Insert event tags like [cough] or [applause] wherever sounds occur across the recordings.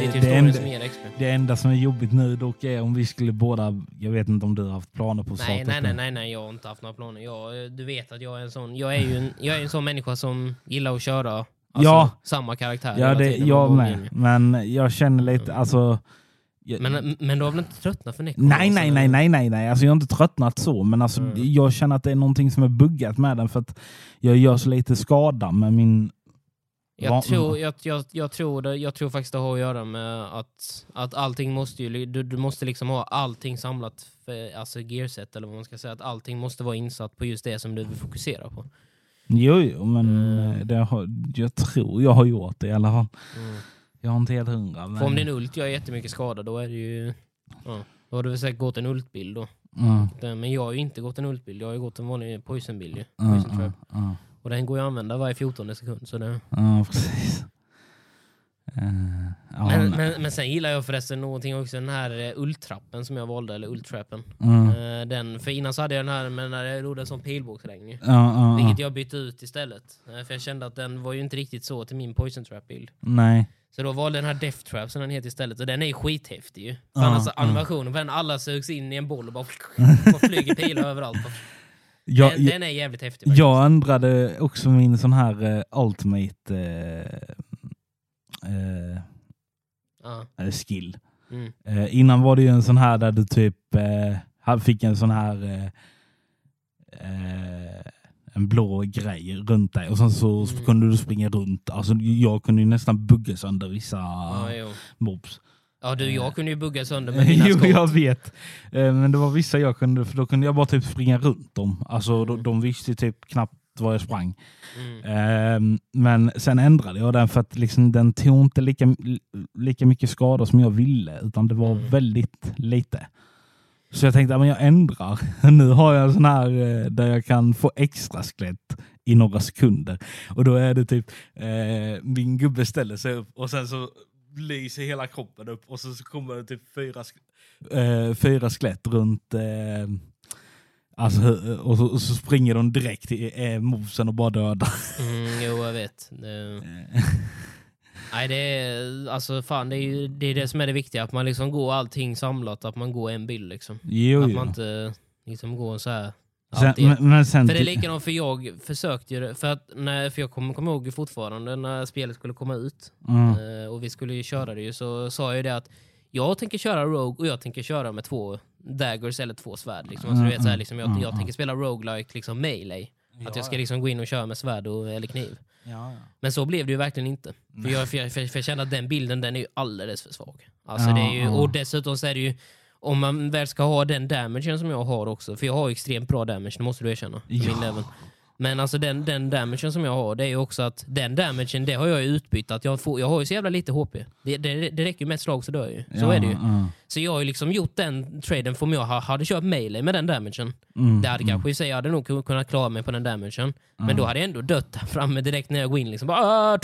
Det är typ det, enda, som ger XP. det enda som är jobbigt nu dock är om vi skulle båda, jag vet inte om du har haft planer på att Nej, nej, nej, nej, nej, jag har inte haft några planer. Jag, du vet att jag är en sån, jag är ju en, jag är en sån människa som gillar att köra alltså, Ja. samma karaktär Ja, det, jag med. Men jag känner lite, alltså... Jag, Men, men du har väl inte tröttnat för Necro? nej, nej, Alltså, nej, nej, nej, nej. Alltså, jag har inte tröttnat så, men alltså, Mm. jag känner att det är någonting som är buggat med den för att jag gör så lite skada med min... Jag Va- tror, jag, jag, jag, tror det, jag tror faktiskt det har att göra med att, att allting måste ju, du, du måste liksom ha allting samlat, för, alltså gearset eller vad man ska säga, att allting måste vara insatt på just det som du vill fokusera på. Jo, jo, men Mm. det har, jag tror jag har gjort det i alla fall. Mm. Jag har inte helt hundra. Men... För om din ult gör jättemycket skada, då är det ju... Ja, då har du väl säkert gått en ultbild då. Mm, Men jag har ju inte gått en ultbild, jag har ju gått en vanlig poisonbild Poison mm. Och den går ju att använda varje 14 sekund. Så det... Ja, precis. Ja, men, men, men sen gillar jag förresten någonting också, den här eh, ultrappen som jag valde, eller ultrappen. Mm. Eh, Den, för innan så hade jag den här men jag gjorde sån pilbågsregn ja, ja. Vilket jag bytte ut istället. För jag kände att den var ju inte riktigt så till min poison trap bild. Nej. Så då valde jag den här death trap som den heter istället och den är ju skithäftig ju. För ja. animationen alla sugs in i en boll och bara, [laughs] bara flyger pilar överallt. Jag, den, den är jävligt häftig faktiskt. jag ändrade också min sån här eh, ultimate eh, Ja. eh, skill. Mm. Eh, innan var det ju en sån här där du typ eh, fick en sån här en blå grej runt dig och sen så Mm. kunde du springa runt. Alltså, jag kunde ju nästan bugga sönder vissa jo. mobs. Ja du, jag kunde ju bugga sönder med [laughs] mina jo, skott. jag vet. Eh, men det var vissa jag kunde, för då kunde jag bara typ springa runt dem. Alltså, de, Mm. de visste typ knappt var jag sprang. Mm. Ehm, men sen ändrade jag den för att liksom, den tog inte lika, lika mycket skador som jag ville, utan det var Mm. väldigt lite. Så jag tänkte att jag ändrar. [laughs] Nu har jag en sån här eh, där jag kan få extra skelett i några sekunder. Och då är det typ, eh, min gubbe ställer sig upp och sen så lyser hela kroppen upp och så, kommer det typ fyra, sk- eh, fyra skelett runt eh, Alltså, och, så, och så springer de direkt till eh, movesen och bara dödar. Mm, jo, jag vet. Det... Nej, det är, alltså, fan, det är ju det, är det som är det viktiga, att man liksom går allting samlat, att man går en bild. Liksom. jo, Att jo. man inte liksom går så här. Sen, men, men sen, För det är likadant, för jag försökte ju det, för, att när, för jag kommer kom ihåg fortfarande när spelet skulle komma ut mm, eh, och vi skulle ju köra det ju, så sa jag ju det att jag tänker köra Rogue och jag tänker köra med två daggers eller två svärd. Liksom. Alltså, du vet, så här, liksom, jag, Mm, jag mm. tänker spela roguelike liksom melee. Att jag ska liksom gå in och köra med svärd och, eller kniv. ja, ja. Men så blev det ju verkligen inte. För jag, för jag, för, jag kände att den bilden den är ju alldeles för svag. Alltså Ja, det är ju, ja. och dessutom så är det ju, om man väl ska ha den damagen som jag har också, för jag har extremt bra damage, det måste du erkänna. Ja. min level. Men alltså den, den damagen som jag har, det är ju också att den damagen, det har jag utbytt. Att jag, får, jag har ju så jävla lite HP. Det, det, det räcker ju med ett slag så dör jag ju. Så ja, är det ju. ja. Så jag har ju liksom gjort den traden för om jag ha- hade kört melee med den damagen. Mm, Det hade mm. kanske i sig, jag hade nog kunnat klara mig på den damagen. Men Ja. då hade jag ändå dött där framme direkt när jag går in. Liksom, bara, "Ah!"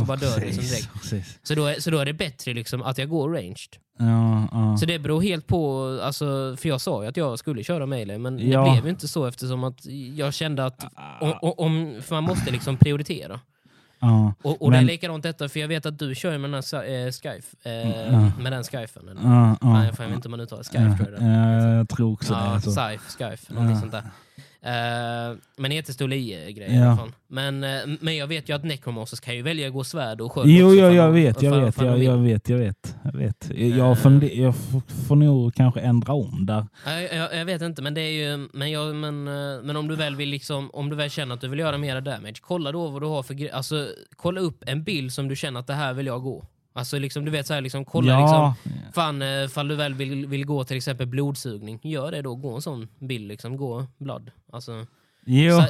Så bara dör liksom direkt. precis. så, då är, så då är det bättre liksom att jag går ranged. Ja, ja. Så det beror helt på, alltså, för jag sa ju att jag skulle köra melee, men Ja. det blev ju inte så eftersom att jag kände att om, om, för man måste liksom prioritera. Ja. Och, och det är Men- likadant detta, för jag vet att du kör med den här äh, Skyfe, eh, Ja. med den Skyfen. Eller? Ja. Nej, jag vet inte om man uttalar Skyfe Ja, tror jag det ja, jag tror också det. Alltså. Scyfe, Skyfe, någonting sånt där. Uh, men jättestor lie-grej i Ja. alla fall. Men, eh, men jag vet ju att Necromancers kan ju välja att gå svärd och sköld Jo, ifall jag vet, jag vet, jag, jag vet, jag vet. Jag, vet. jag, funder, jag får nog kanske ändra om där. Nej, jag, jag vet inte, men det är ju... Men, jag, men, men om du väl vill liksom, om du väl känner att du vill göra mera damage, kolla då vad du har för Alltså, kolla upp en bild som du känner att det här vill jag gå. Alltså liksom, du vet så här, liksom, kolla ja, liksom, fan, eh, fall du väl vill, vill gå till exempel blodsugning, gör det då, gå en sån bild liksom, gå blood. Alltså,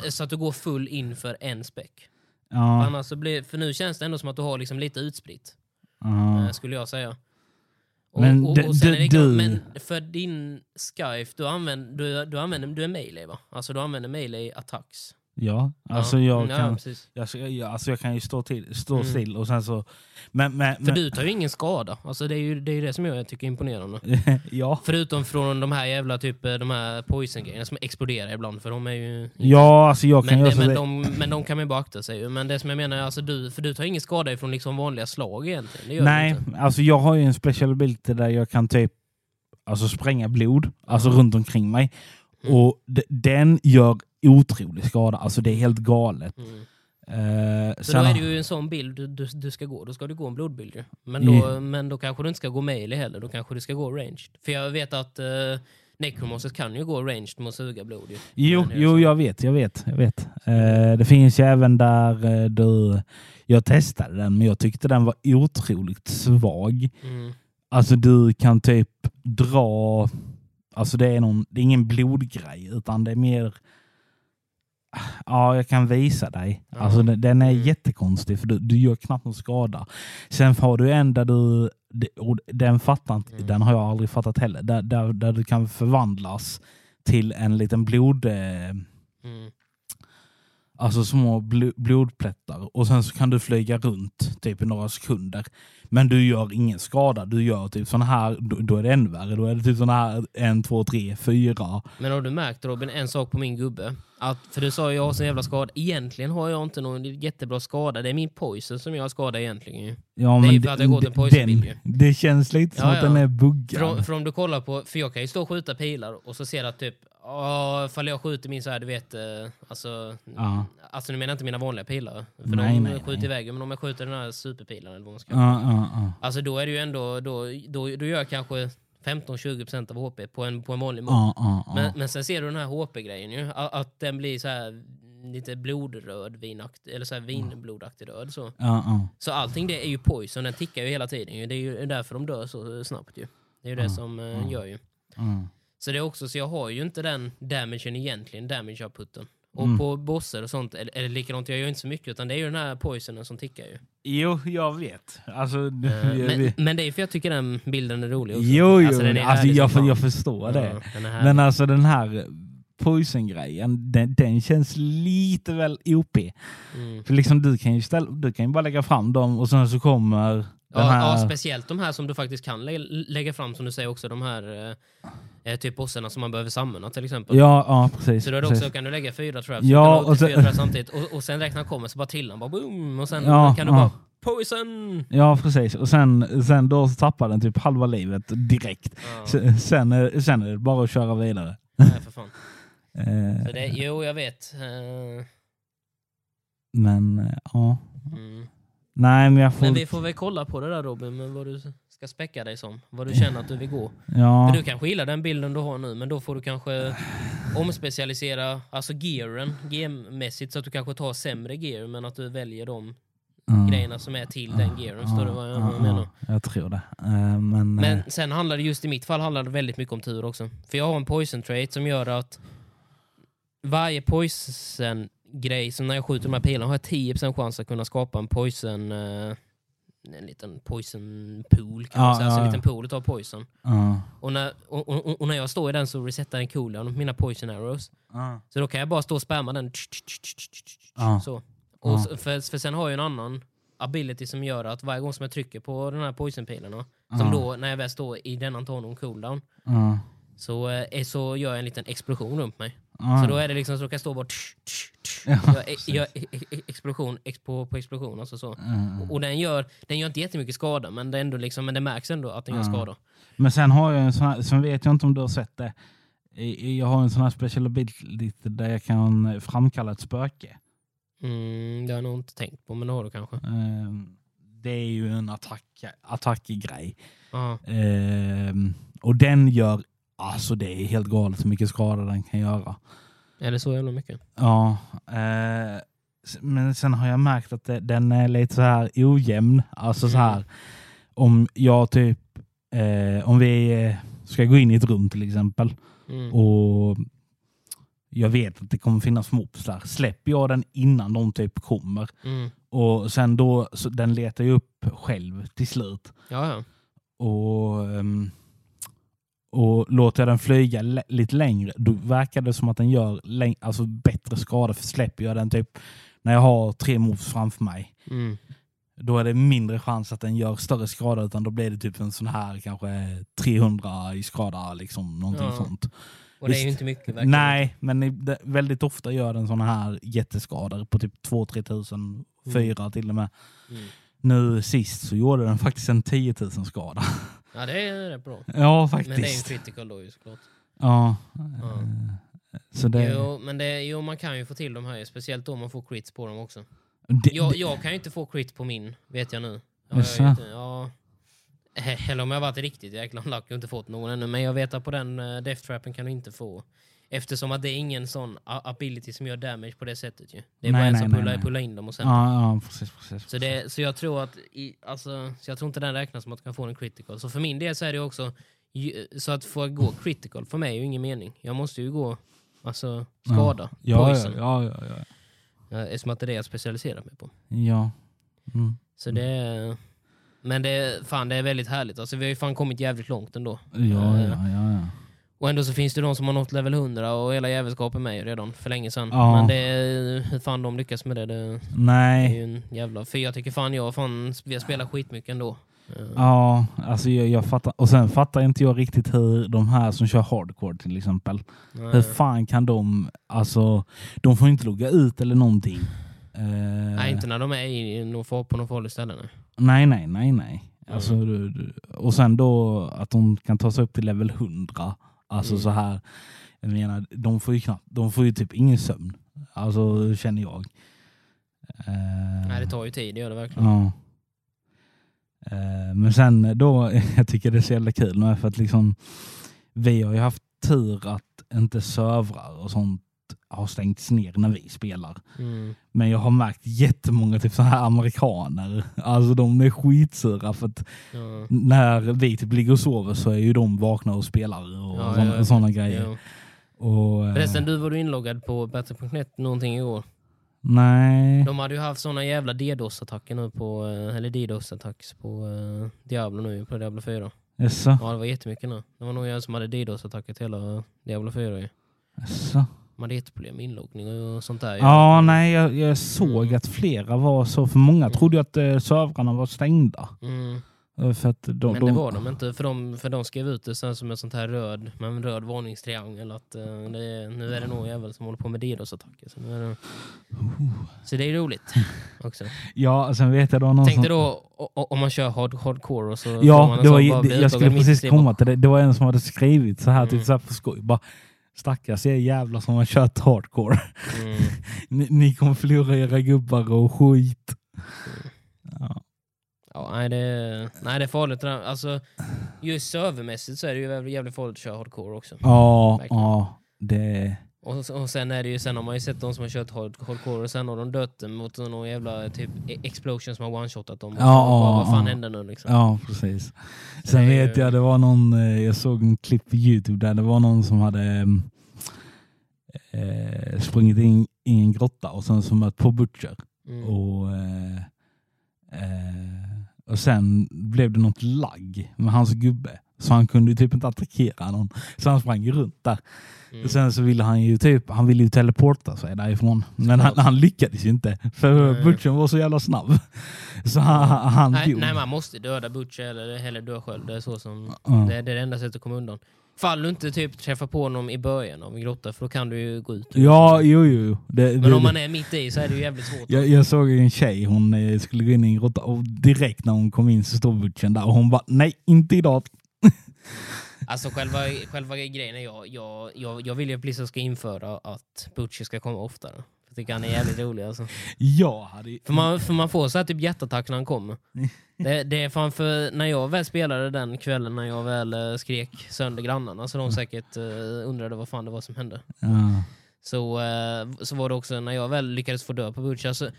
så, så att du går full in för en späck. Ja, annars så blir, för nu känns det ändå som att du har liksom lite utspritt, ja. eh, skulle jag säga. Och, Men och, och sen är det du- men för din Skyfe, du använder, du, du använder, du är melee va? Alltså du använder melee attacks. Ja, alltså ja. jag Ja, kan, precis. jag, jag, alltså jag kan ju stå, till, stå Mm. still och sen så... Men, men, För men, du tar ju ingen skada. Alltså det är ju det, är det som jag tycker är imponerande. [laughs] ja. Förutom från de här jävla typ eh, de här poison-grejerna som exploderar ibland, för de är ju... ja, alltså jag kan Men, göra det, så men, det- de, men de kan man ju bara akta sig. Men det som jag menar alltså du, för du tar ingen skada ifrån liksom vanliga slag egentligen. Nej, alltså jag har ju en special ability där jag kan typ alltså spränga blod alltså Mm. runt omkring mig. Mm. Och den gör otrolig skada. Alltså det är helt galet. Mm. Eh, Så sen- då är det ju en sån bild du, du, du ska gå. Då ska du gå en blodbild ju. Men då, men då kanske du inte ska gå melee heller. Då kanske du ska gå ranged. För jag vet att uh, Necromoncers kan ju gå ranged med att suga blod ju. Jo, är jo jag vet, jag vet. Jag vet. Eh, det finns ju även där eh, du... Jag testade den, men jag tyckte den var otroligt svag. Mm. Alltså du kan typ dra... Alltså det är, någon, det är ingen blodgrej, utan det är mer... Ja, jag kan visa dig. Ja. Alltså den, den är Mm. jättekonstig, för du, du gör knappt någon skada. Sen har du en där du... den, fattar inte, Mm. den har jag aldrig fattat heller. Där, där, där du kan förvandlas till en liten blod... Eh, Mm. Alltså små bl- blodplättar och sen så kan du flyga runt typ i några sekunder. Men du gör ingen skada. Du gör typ sån här, då, då är det ännu värre. Då är det typ sån här en, två, tre, fyra. Men har du märkt Robin, en sak på min gubbe? Att, för du sa ju jag har sån jävla skada. Egentligen har jag inte någon jättebra skada. Det är min poison som jag har skada egentligen. Ja, Det är men för att jag gått en den, det känns lite som Ja, att den ja. är buggad. För om, för om du kollar på, för jag kan ju stå och skjuta pilar och så ser jag att typ, åh, ifall jag skjuter min så här, du vet, eh, alltså, Ja. alltså nu menar jag inte mina vanliga pilar. För Nej, de nej, skjuter nej. iväg, men om jag skjuter den här superpilen eller vad man ska Ja, ja. Alltså då är det ju ändå, då, då, då gör jag kanske 15-20% av HP på en, på en vanlig move. Ja, ja. Men, men sen ser du den här HP-grejen ju, att, att den blir så här lite blodröd, vinaktig, eller så här vinblodaktig röd. Så. så allting det är ju poison, den tickar ju hela tiden. Ju. Det är ju därför de dör så snabbt ju. Det är ju det som ja. gör ju. Så det är också, så jag har ju inte den damagen egentligen, damage outputen. Och Mm. på bossar och sånt, eller, eller likadant, jag gör inte så mycket, utan det är ju den här poisonen som tickar ju. Jo, jag vet. Alltså, jag men, vet. men det är för jag tycker den bilden är rolig också. Jo, jo. Alltså, den är alltså, jag, jag förstår det. Ja, är. Men alltså den här poison-grejen, den, den känns lite väl OP. mm. För liksom du kan ju ställa, du kan ju bara lägga fram dem och sen så kommer Ja, här... ja, speciellt de här som du faktiskt kan lä lägga fram, som du säger också, de här eh, typ bossarna som man behöver samla till exempel. ja, ja, precis. Så då är det precis. också, kan du lägga fyra traps, Ja, och sen- fyra traps samtidigt, och, och sen räknar kommer så bara trillar han bara boom, och sen Ja, kan du ja. bara poison! Ja, precis. Och sen, sen då tappar den typ halva livet direkt. Ja, Sen, sen, är, sen är det bara att köra vidare. nej, för fan. [laughs] Eh, Så det, jo, jag vet. Eh, men eh, ja. mm. Nej, men jag får... Men vi får väl kolla på det där Robin, med vad du ska späcka dig som. Vad du känner att du vill gå. ja. För du kanske gillar den bilden du har nu, men då får du kanske omspecialisera alltså gearen, GM-mässigt, så att du kanske tar sämre gear, men att du väljer de ja. grejerna som är till den gearen. Förstår du vad jag, menar? Jag tror det. Eh, men, Men eh, sen handlar det just i mitt fall handlar det väldigt mycket om tur också. För jag har en poison trait som gör att varje poison grej, som när jag skjuter de här pilarna har jag 10% chans att kunna skapa en poison eh, en liten poison pool kan man Ja, säga, alltså en liten pool av poison. ja. Och när, och, och, och när jag står i den så resetar den cooldown på mina poison arrows. Ja. Så då kan jag bara stå och spamma den. Så. Och så, för, för sen har jag en annan ability som gör att varje gång som jag trycker på den här poisonpilarna, som då när jag väl står i den tar någon cooldown, så, eh, så gör jag en liten explosion runt mig. Ja. Så då är det liksom så att jag står bara Ja, gör, precis. gör e- e- explosion ex på, på explosion. Alltså så. Ja. Och den gör, den gör inte jättemycket skada, men det, är ändå liksom, men det märks ändå att den gör skada. Men sen har jag en sån här, sen vet jag inte om du har sett det. Jag har en sån här special ability där jag kan framkalla ett spöke. Mm, det har jag nog inte tänkt på, men det har du kanske. Ehm, Det är ju en attack, attackgrej. Ja. Ehm, Och den gör, alltså det är helt galet hur mycket skada den kan göra. Är det så jävla mycket? Ja, eh, men sen har jag märkt att det, den är lite så här ojämn. Alltså så här, om jag typ, eh, om vi eh, ska gå in i ett rum till exempel Mm. och jag vet att det kommer finnas mobs där. Släpper jag den innan de typ kommer Mm. och sen då, så den letar ju upp själv till slut. Ja, ja. Och, ehm, och låter jag den flyga lite längre, då verkar det som att den gör alltså bättre skada. För släpper jag den typ när jag har tre moves framför mig, Mm. då är det mindre chans att den gör större skada, utan då blir det typ en sån här kanske 300 i skada, liksom någonting Ja. sånt. Och det är ju inte mycket verkligen. Nej, men det, väldigt ofta gör den såna här jätteskador på typ 2-3 tusen, fyra till och med. Mm. Nu sist så gjorde den faktiskt en 10 000 skada. [laughs] Ja, det är rätt bra. Ja, Men det är ju en faktiskt. critical då ju såklart. Ja. Ja. Så det, Jo, men det, jo, man kan ju få till de här, speciellt om man får crits på dem också. det, Jag, jag kan ju inte få crit på min, vet jag nu. Ja, jag vet, ja. Eller om jag varit riktigt jäkla lack och inte fått någon ännu. Men jag vet att på den uh, Death Trappen kan du inte få. Eftersom att det är ingen sån ability som gör damage på det sättet ju. Det är Nej, bara en nej, som nej, pullar, pullar in dem och sen... ja, ja, precis. precis, Så, det, så jag tror att i, alltså, så jag tror inte den räknas som att du kan få en critical. Så för min del så är det också så att få gå critical för mig är ju ingen mening. Jag måste ju gå alltså skada, Ja, ja, ja, ja, ja. Ja, Eftersom att det är det jag specialiserar mig på. ja. Mm. Så det är, men det fan, det är väldigt härligt. Alltså, vi har ju fan kommit jävligt långt ändå. Ja, Eh, ja, ja, ja. Och ändå så finns det de som har nått level 100 och hela jävelskapen med redan för länge sedan. Ja. Men det är, hur fan de lyckas med det, det är Nej, ju en jävla... För jag tycker fan jag fan, vi har spelat skitmycket ändå. Ja, alltså jag, jag fattar. Och sen fattar inte jag riktigt hur de här som kör hardcore till exempel, nej. hur fan kan de, alltså, de får inte logga ut eller någonting. Eh, Nej, inte när de är i, någon på någon farlig ställe. Nej. Nej, nej, nej, nej. Alltså, Mm. och sen då att de kan ta sig upp till level 100. Alltså Mm. så här, jag menar, de får ju knappt, de får ju typ ingen sömn. Alltså känner jag. Eh, nej, det tar ju tid, det gör det verkligen. Ja. Eh, Men sen då, [laughs] jag tycker det är så jävla kul med för att liksom vi har ju haft tur att inte servrar och sånt har stängts ner när vi spelar. Mm. Men jag har märkt jättemånga typ så här amerikaner, alltså de är skitsura för att Ja. när vi typ ligger och sover så är ju de vakna och spelar och Ja, såna, ja, såna grejer. Och, eh, Förresten, du var du inloggad på Battle.net någonting igår? Nej. De hade ju haft såna jävla DDoS-attacker nu på, eh, eller DDoS-attacks på uh, Diablo nu, på Diablo 4. Jaså? Ja, det var jättemycket nu. Det var nog jag som hade DDoS-attacker till hela Diablo 4 ju. Jaså? De hade jätteproblem med inloggning och sånt där. Ja, nej, jag, jag såg Mm. att flera var så. För många Mm. trodde ju att eh, servrarna var stängda. Mm. Eh, För att de, Men de, det var de inte, för de, för de skrev ut det sen som en sånt här röd, med en röd varningstriangel att eh, det, nu är det någon jävel som håller på med DDoS-attacker. Så, det, så det är roligt också. [laughs] Ja, sen vet jag då någon Tänk dig som... då om man kör hard, hardcore och så man Ja, det var, sån det, jag skulle precis komma till det. Det var en som hade skrivit så här, Mm. typ så här på skoj. Bara, Stackars er jävlar som har kört hardcore. Mm. [laughs] Ni, ni kommer förlora era gubbar och skit. Ja. Ja, nej, det, nej, det är farligt. Alltså, just servermässigt så är det ju jävligt- jävligt farligt att köra hardcore också. Ja, Verkligen. ja, det... Och, och sen är det ju, sen har man ju sett de som har kört hard, hardcore och sen har de dött mot någon jävla typ e- explosion som har one-shotat dem. Och Ja, så bara, vad fan ja. hände nu liksom? Ja, precis. Sen det är vet ju- jag, det var någon, eh, jag såg en klipp på Youtube där det var någon som hade mm, eh, sprungit in i en grotta och sen så mött på Butcher. Mm. Och, eh, eh, och sen blev det något lagg med hans gubbe. Så han kunde ju typ inte attackera någon. Så han sprang ju runt där. Mm. Och sen så ville han ju typ, han ville ju teleporta sig därifrån. Men han, han lyckades ju inte. För Nej. Butcher var så jävla snabb. Så han, han Nej, nej, man måste döda Butcher eller, eller dö själv. Det är, så som, Ja. det, det är det enda sättet att komma undan. Fall du inte typ träffar på honom i början av en grotta för då kan du ju gå ut. Ja, jo, jo. jo. Det, Men det, om man är mitt i så är det ju jävligt svårt. jag, jag såg en tjej, hon eh, skulle gå in i en grotta och direkt när hon kom in så stod Butchen där och hon bara nej, inte idag. Alltså själva, själva grejen är jag, jag, jag, jag vill ju att Blizzard ska införa att Butcher ska komma oftare. Jag tycker han är jävligt rolig alltså. Jag hade För man, för man får så här typ hjärtattack när han kommer. [laughs] Det, det är fan för när jag väl spelade den kvällen när jag väl eh, skrek sönder grannarna så de säkert uh, undrade vad fan det var som hände. Ja. Så, eh, så var det också när jag väl lyckades få dö på Butcher. Alltså,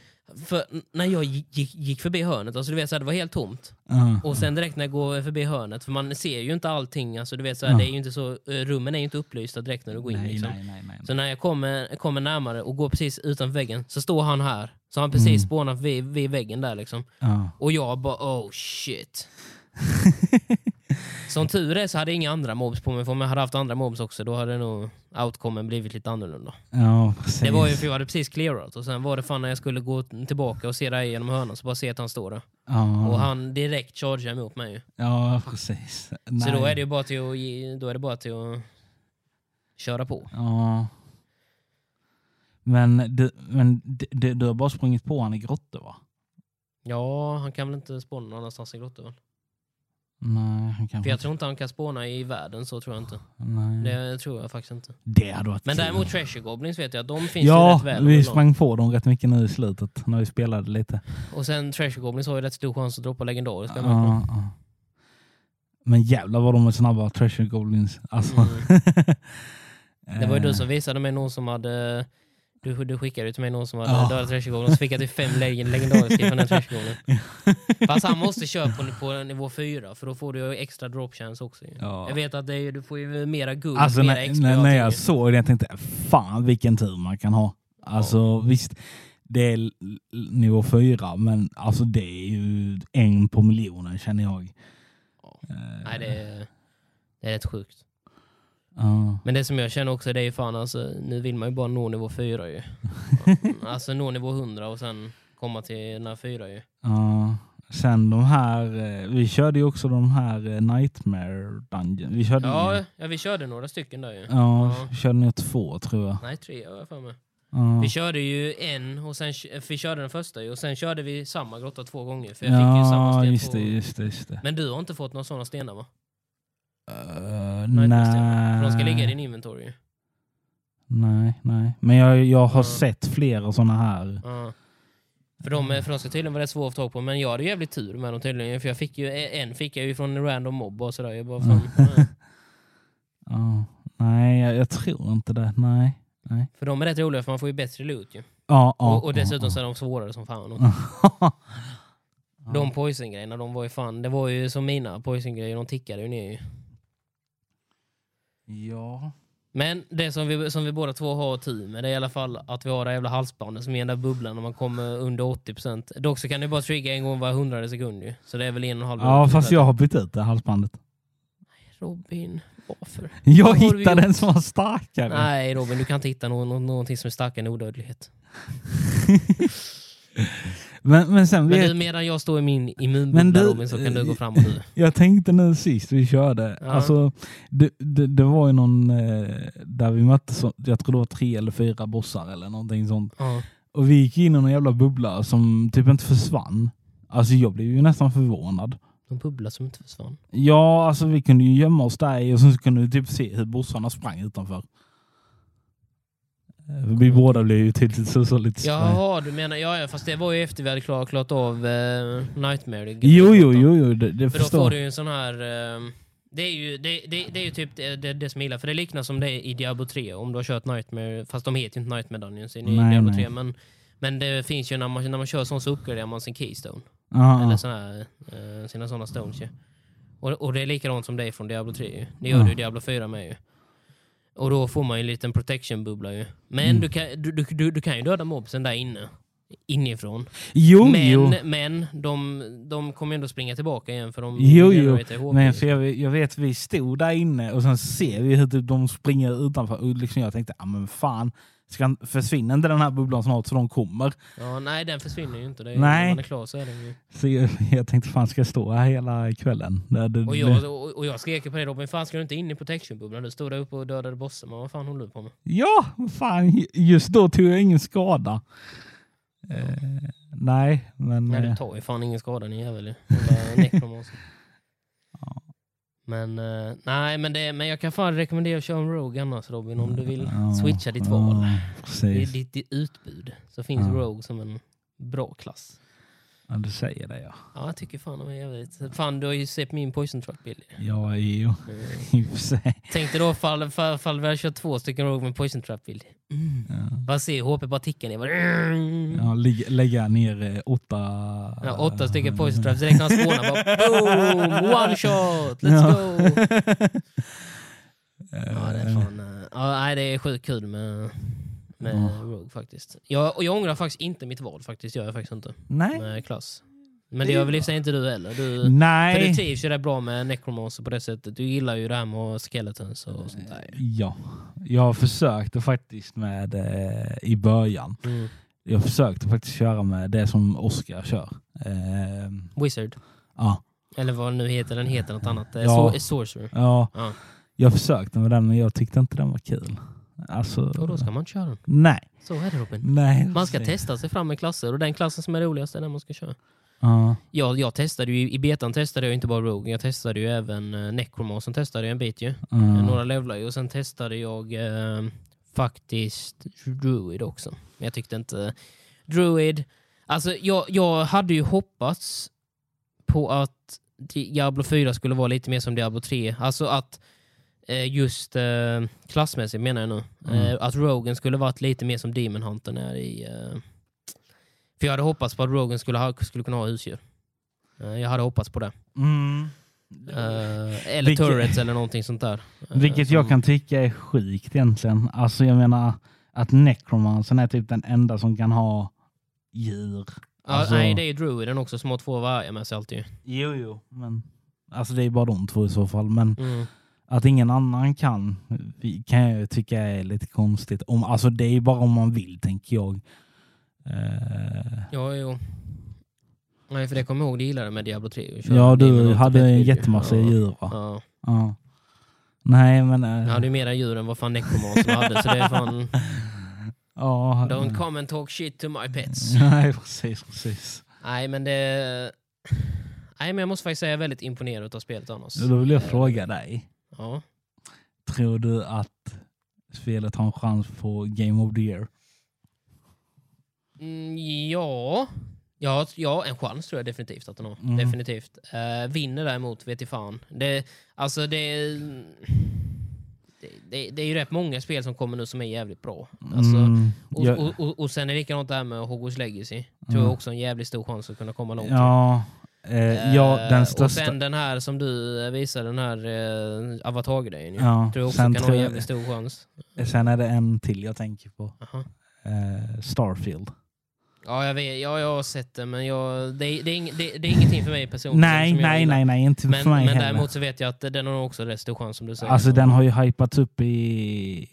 för när jag gick, gick förbi hörnet, alltså, du vet, så här, det var helt tomt. Ja. Och sen direkt när jag går förbi hörnet, för man ser ju inte allting, alltså, du vet, så här, Ja. det är ju inte så, eh, rummen är ju inte upplysta direkt när du går in. nej, liksom. nej, nej. Så när jag kommer, kommer närmare och går precis utanför väggen så står han här. Så han precis Mm. spånat vid, vid väggen där liksom. Ja. Och jag bara oh shit. [laughs] Som tur är så hade jag inga andra mobs på mig, för om jag hade haft andra mobs också då hade nog outcomen blivit lite annorlunda. Ja, precis. Det var ju för jag hade precis clearat och sen var det fan när jag skulle gå tillbaka och se här genom hörnan så bara se att han står där. ja, Och han direkt chargear emot mig ju. ja, precis. Så Nej. då är det ju bara till att, ge- då är det bara till att köra på. Ja. Men, du, men du, du, har bara sprungit på han i grottor va? Ja, han kan väl inte spåna någon annanstans i grottor? Nej, han kan För jag tror inte han kan spåna i världen, så tror jag inte. Nej. Det, Det tror jag faktiskt inte. hade varit Men kul. däremot Treasure Goblins vet jag, de finns ju rätt Ja, väl. vi överlag. sprang på dem rätt mycket nu i slutet när vi spelade lite. Och sen Treasure Goblins har ju rätt stor chans att droppa legendariska. Ja, ja. Men jävlar vad de är snabba, Treasure Goblins. Alltså. Mm. [laughs] Det var ju du Eh, som visade mig någon som hade... Du, du skickade ju till mig någon som hade Ja. dödat Treasure Goblins, så fick jag till fem leg- legendariska från den [laughs] Treasure Goblin. Fast han måste köra på, på nivå 4, för då får du extra drop chance också. Ja. Jag vet att är, du får ju mera guld, Alltså mera när, XP när, och när jag såg det jag tänkte fan vilken tur man kan ha. Alltså visst, det är nivå fyra men alltså det är ju en på miljonen känner jag. Ja. Eh, Nej, det är, det är rätt sjukt. Ja. Men det som jag känner också, det är ju fan alltså, nu vill man ju bara nå nivå 4 ju. [laughs] alltså nå nivå 100 och sen komma till den här 4 ju. Ja. Sen de här, eh, vi körde ju också de här eh, Nightmare Dungeon. Vi körde Ja, ju, ja, vi körde några stycken där ju. ja, Ja. vi körde nog två tror jag. Nej, tre har jag för mig. Ja. Vi körde ju en, och sen, vi körde den första ju, och sen körde vi samma grotta två gånger. För jag fick ju samma Ja, sten just det, just det, just det. Men du har inte fått några sådana stenar va? Uh, Nightmare-stenar. För de ska ligga i nej. din inventory nej, nej. Men jag, jag har Ja. sett flera sådana här. Ja. För de, för de ska tydligen vara rätt svåra att få tag på, men jag hade jävligt tur med dem tydligen. För jag fick ju, en fick jag ju från en random mob och sådär. Jag bara, [laughs] fan. Ja. Nej, jag, jag tror inte det. Nej. nej. För de är rätt roliga för man får ju bättre loot ju. Ja, ja, och, och dessutom ja, så är de svårare som fan. [laughs] De poison-grejerna, de var ju fan, det var ju som mina poison-grejer, de tickade ju ner ju. Ja. Men det som vi, som vi båda två har tur med det är i alla fall att vi har det jävla halsbandet som är den där bubblan när man kommer under 80%. Dock så kan det bara trigga en gång var hundrade sekund ju. Så det är väl en och en halv Ja, fast jag har bytt ut det halsbandet. Robin, varför? Jag Vad hittade en som var starkare. Nej Robin, du kan inte hitta någon, någonting som är starkare än odödlighet. [laughs] Men, men sen Men vet, du, medan jag står i min immunbubbla Robin så kan du gå fram och du. [laughs] jag tänkte nu sist vi körde, Ja. alltså det, det, det var ju någon eh, där vi mötte, så, jag tror det var tre eller fyra bossar eller någonting sånt. Ja. Och vi gick in i någon jävla bubbla som typ inte försvann. Alltså jag blev ju nästan förvånad. De bubblar som inte försvann. Ja, alltså vi kunde ju gömma oss där i och sen så kunde vi typ se hur bossarna sprang utanför. Vi båda blev ju till så, så lite. Jaha, du menar, ja, ja fast det var ju efter vi hade klarat, klarat av eh, Nightmare. Jo, jo, jo, jo det, det För då förstår får jag. du ju en sån här... eh, det är ju, det, det, det är ju typ det, det, det som jag gillar, för det liknar som det är i Diablo 3 om du har kört Nightmare, fast de heter ju inte Nightmare Dungeons i Nej, Diablo nej. 3, men, men det finns ju när man, när man kör sån så uppgraderar man sin Keystone, Ja, eller ja. sån här, eh, sina såna stones ju. Och, och det är likadant som det är från Diablo 3 ju. Det gör Ja. du i Diablo 4 med ju. Och då får man ju en liten protection-bubbla ju. Men Mm. du, kan, du, du, du, kan ju döda mobsen där inne. Inifrån. Jo, men jo. men de, de kommer ändå springa tillbaka igen för de Jo, jo. HP. Men för jag, vet- jag vet vi stod där inne och sen ser vi hur typ de springer utanför och liksom jag tänkte, ja men fan, ska, försvinner inte den här bubblan snart så de kommer? Ja, nej, den försvinner ju inte. Det är, Nej. När man är klar så är den ju. Så jag, jag tänkte, fan ska jag stå här hela kvällen? Det, det, Och jag, och, och jag skrek på dig Robin, fan ska du inte in i protection-bubblan? Du stod där uppe och dödade bossen, men vad fan håller du på med? Ja, fan, just då tog jag ingen skada. Eh, nej, men... Nej, du eh, tar ju fan ingen skada din jävel ju. Jävla necromancer. Ja. Men, eh, nej, men, det, men jag kan fan rekommendera att köra en Rogue annars Robin, om du vill ja, switcha ditt ja, val. I Precis. ditt, ditt utbud så finns Ja. Rogue som en bra klass. Ja, du säger det ja. Ja, jag tycker fan de är jävligt... Fan, du har ju sett min poison truck bild. Ja, jo. Mm. [laughs] I och för sig. Tänk dig då fall, fall, fall vi hade kört två stycken Rogue med poison trap bild. Mm. Ja. Bara se HP bara mm. Ja, lägga, lägga ner eh, åtta... Ja, åtta stycken poison traps. Direkt när han spånar bara boom! [laughs] One shot! Let's Ja. go! [laughs] Ja, det är fan... eh, Ja, nej, det är sjukt kul med, med Ja. Rogue faktiskt. Jag, och jag ångrar faktiskt inte mitt val faktiskt. gör jag faktiskt inte. Nej. Med klass. Men det gör väl i sig inte du heller. Du, för du Nej. trivs ju rätt bra med necromancer på det sättet. Du gillar ju det här med skeletons och sånt där. Ja, jag försökte faktiskt med eh, i början. Mm. Jag försökte faktiskt köra med det som Oskar kör. Eh, Wizard. ja, Eller vad den nu heter, den heter något annat. Eh, Ja. sor- Sorcerer. ja, Ja. jag försökte med den men jag tyckte inte den var kul. Alltså, Och då ska man köra den. nej. Så är det Robin. nej. Man ska testa sig fram med klasser och den klassen som är roligast är den man ska köra. Ja, Jag, jag testade ju, I betan testade jag inte bara Rogue, jag testade ju även uh, Necromancer testade jag en bit ju. ja. Några levlar ju och sen testade jag eh, faktiskt Druid också. Men jag tyckte inte... Druid... Alltså jag, jag hade ju hoppats på att Diablo 4 skulle vara lite mer som Diablo 3. Alltså att eh, just eh, klassmässigt menar jag nu. Mm. Eh, att Rogen skulle varit lite mer som Demon Hunter är i... Eh, för jag hade hoppats på att Rogen skulle, ha, skulle kunna ha husdjur. Eh, jag hade hoppats på det. Mm. Eh, eller Vilket- turrets eller någonting sånt där. Eh, Vilket som- jag kan tycka är sjukt egentligen. Alltså jag menar att Necromancern är typ den enda som kan ha djur. Alltså- Nej, det är druiden också som har två vargar med sig alltid. Jo, jo. Men, alltså det är bara de två i så fall. Men Mm. Att ingen annan kan kan jag tycka är lite konstigt. Om, alltså det är bara om man vill tänker jag. Eh, Ja, jo. Nej, för det kommer jag ihåg, det gillade med Diablo 3. att köra ja, du hade en jättemassa ja. djur va? Ja. Ja. Nej men... eh, Jag hade ju mera djur än vad fan Necromancer hade, så det är fan... [laughs] ja, Don't come and talk shit to my pets. [laughs] Nej precis, precis. Nej, men det... Nej, men jag måste faktiskt säga jag är väldigt imponerad av spelet annars. Då vill jag fråga dig. Ja. Tror du att spelet har en chans på Game of the Year? Mm, ja. Ja, ja, en chans tror jag definitivt att den har. Mm. Definitivt. Uh, vinner däremot vet jag fan. Det, alltså det, det, det, det är ju rätt många spel som kommer nu som är jävligt bra. Alltså, Mm, och, jag- och, och, och sen är det likadant där med Hogwarts Legacy. Tror jag Mm. också en jävligt stor chans att kunna komma långt. ja, eh, ja, Eh, den Och största... sen den här som du eh, visade, den här uh, avatar-grejen. Ja, tror jag också sen kan ha en jävligt stor chans. Sen är det en till jag tänker på. Eh, Starfield. Ja, jag vet. Ja, jag har sett det, men jag, det, är- det, är ing, det, det är ingenting för mig personligen. Nej, nej, gillar. nej, nej, inte Men, för mig men heller. däremot så vet jag att den har också rätt stor chans som du säger. Alltså den har ju hypats upp i...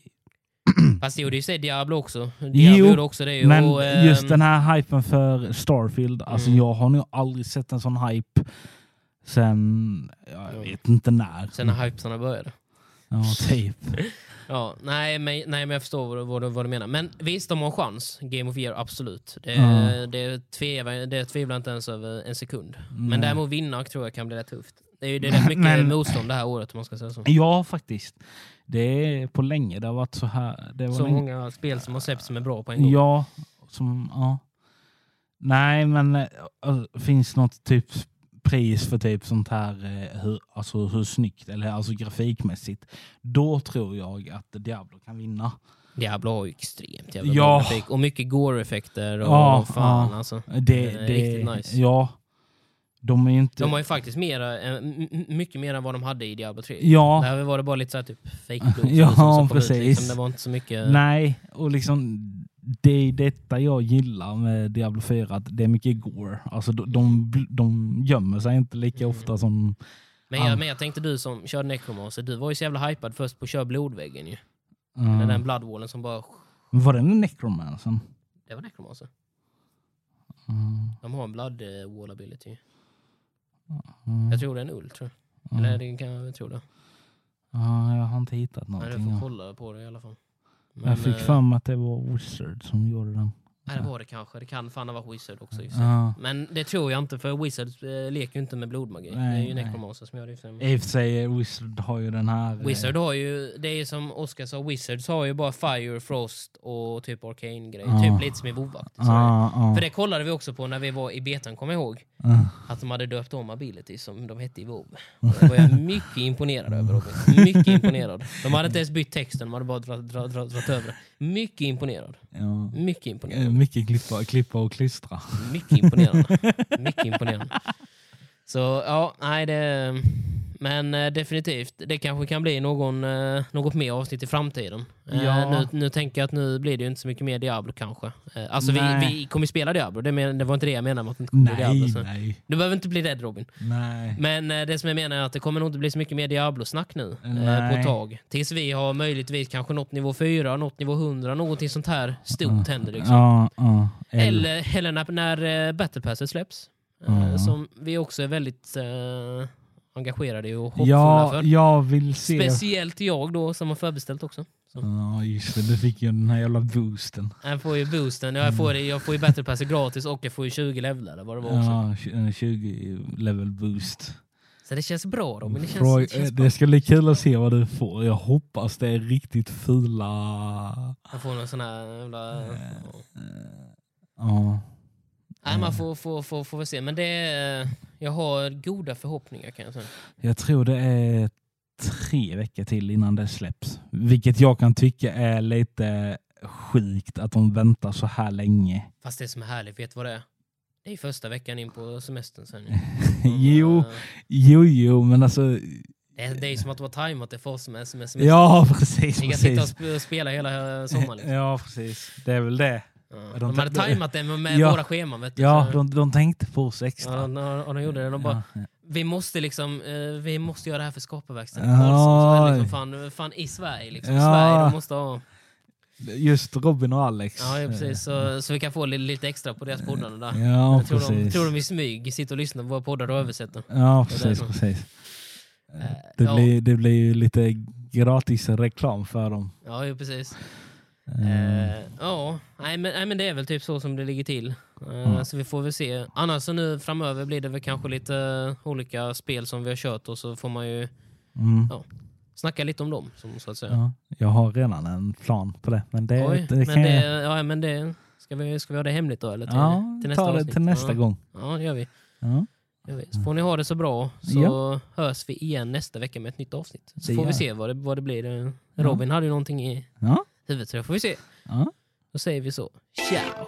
[clears throat] Fast det gjorde ju sig Diablo också. Jo, Diablo gjorde också det. Men och, ehm, just den här hypen för Starfield, alltså Mm. jag har nog aldrig sett en sån hype sen, ja, jag vet inte när. Sen när hypesarna började. Ja, typ. [laughs] Ja, nej, men, nej, men jag förstår vad, du- vad, vad du menar. Men visst, de har chans. Game of Year, absolut. Det, Ja. det, tvivlar, det tvivlar inte ens över en sekund. Men Nej. däremot vinna tror jag kan bli rätt tufft. Det är ju det är rätt mycket Men- motstånd det här året om man ska säga så. Ja, faktiskt. Det är på länge det har varit så här. Det var Så länge- många spel som har släppts som är bra på en gång. Ja, som, ja. Nej, men äh, finns något typ pris för typ sånt här, eh, hur, alltså hur snyggt, eller alltså grafikmässigt, då tror jag att Diablo kan vinna. Diablo har ju extremt jävla Ja. grafik. Och mycket gore-effekter och Ja, fan ja. alltså. Det, Det är det, riktigt nice. Ja. De är inte... De har ju faktiskt mera, eh, mycket mer än vad de hade i Diablo 3. Ja. Där var det bara lite såhär typ fake [laughs] Ja, som kom ut, precis. liksom. Det var inte så mycket... Nej, och liksom det är detta jag gillar med Diablo 4, att det är mycket gore. Alltså de, de, de gömmer sig inte lika Mm. ofta som... Men Ja. jag, men jag tänkte du som körde Necromancer, du var ju så jävla hypad först på att köra blodväggen ju. Mm. Den där bloodwallen som bara... Var det en Necromancer? Det var Necromancer. Mm. De har en blood eh, ability. Mm. Jag tror det är en ull, tror jag. Mm. Eller det kan jag tro det. Ja, jag har inte hittat Nej, någonting. du får kolla på det i alla fall. Men, jag fick eh, mig att det var Wizard som gjorde den. Nej, det var det kanske. Det kan fan ha varit Wizard också. Ja. Men det tror jag inte, för Wizard eh, leker ju inte med blodmagi. det är Nej, ju nej. Necromancer som gör det. i och för sig. Sig, Wizard har ju den här... eh, Wizard har ju, det är som Oskar sa, Wizards har ju bara Fire, Frost och typ Arcane grejer. Ja. Typ lite som i. Ja, ja. För det kollade vi också på när vi var i betan, kommer jag ihåg. Ja. Att de hade döpt om ability som de hette i WoW. Det var jag mycket imponerad över Robin. Mycket imponerad. De hade inte ens bytt texten, de hade bara dragit dra, dra, dragit över. Mycket imponerad. Ja. Mycket Eh, imponerad. Mycket klippa, klippa och klistra. Mycket imponerande. Mycket imponerande. Så ja, nej det... Men eh, definitivt, det kanske kan bli någon, eh, något mer avsnitt i framtiden. Eh, Ja. nu, nu tänker jag att nu blir det ju inte så mycket mer Diablo kanske. Eh, alltså vi, Nej. vi kommer ju spela Diablo, det, men, det var inte det jag menade med att det inte kommer bli Nej, Diablo. Så. nej, Du behöver inte bli rädd Robin. nej. Men eh, det som jag menar är att det kommer nog inte bli så mycket mer Diablo-snack nu eh, på ett tag. Tills vi har möjligtvis kanske nått nivå 4, nått nivå 100, någonting sånt här stort händer. Liksom. Ja, ja. Eller, eller när, när eh, Battle Passet släpps. Eh, Ja. Som vi också är väldigt eh, engagerade och hoppfulla Ja, för. jag vill se... Speciellt jag då som har förbeställt också. Så. Ja, just det. Du fick ju den här jävla boosten. Jag får ju boosten, jag får, jag får ju Battle Passet gratis och jag får ju 20 levlar vad det var också. Ja, tj- en 20 level boost. Så det känns bra Robin. Det känns, Fråga- det känns det bra. ska bli kul att se vad du får. Jag hoppas det är riktigt fula... Jag får någon sån här jävla... Ja. Nej, man får, får, får, får väl se. Men det är, jag har goda förhoppningar kan jag säga. Jag tror det är tre veckor till innan det släpps. Vilket jag kan tycka är lite sjukt att de väntar så här länge. Fast det som är härligt, vet du vad det är? Det är första veckan in på semestern sen. [laughs] Jo, Eh, jo, jo, men alltså... Det är, det som att du har tajmat det för oss med, semester. Ja, precis. Ni kan sitta och precis. sp- spela hela eh, sommaren. Liksom. [laughs] Ja, precis. Det är väl det. Ja. de De hade ta- tajmat det med, Ja. våra scheman. Vet du, Ja, så- de, de tänkte på oss ja, extra. de, och de gjorde det. De bara, Ja. vi måste liksom, eh, vi måste göra det här för skaparverkstaden. Ja. Liksom fan, fan i Sverige. Liksom. Ja. Sverige, de måste ha... Just Robin och Alex. Ja, ja precis. Så, så vi kan få lite, lite extra på deras poddar. Där. Ja, Jag tror de, precis. tror de i smyg sitter och lyssnar på våra poddar och översätter. Ja, precis. det. precis. Eh, Det, ja. blir, det blir ju lite gratis reklam för dem. Ja, precis. Eh, Eh, ja, nej men, nej men det är väl typ så som det ligger till. Eh, Mm. Så vi får väl se. Annars så nu framöver blir det väl kanske lite olika spel som vi har kört och så får man ju mm. ja, snacka lite om dem. Som, så att säga. Ja, jag har redan en plan på det. Men det, Oj, det men kan det, jag... ja, men det, ska, vi, ska vi ha det hemligt då? Eller till, Ja, till nästa ta det avsnitt? till nästa ja. gång. Ja, det gör vi. Ja. Så får ni ha det så bra så Ja. hörs vi igen nästa vecka med ett nytt avsnitt. Så Det får vi se vad det, vad det blir. Robin hade ju någonting i Ja huvudet. Så då får vi se. Ja. Då säger vi så. Ciao!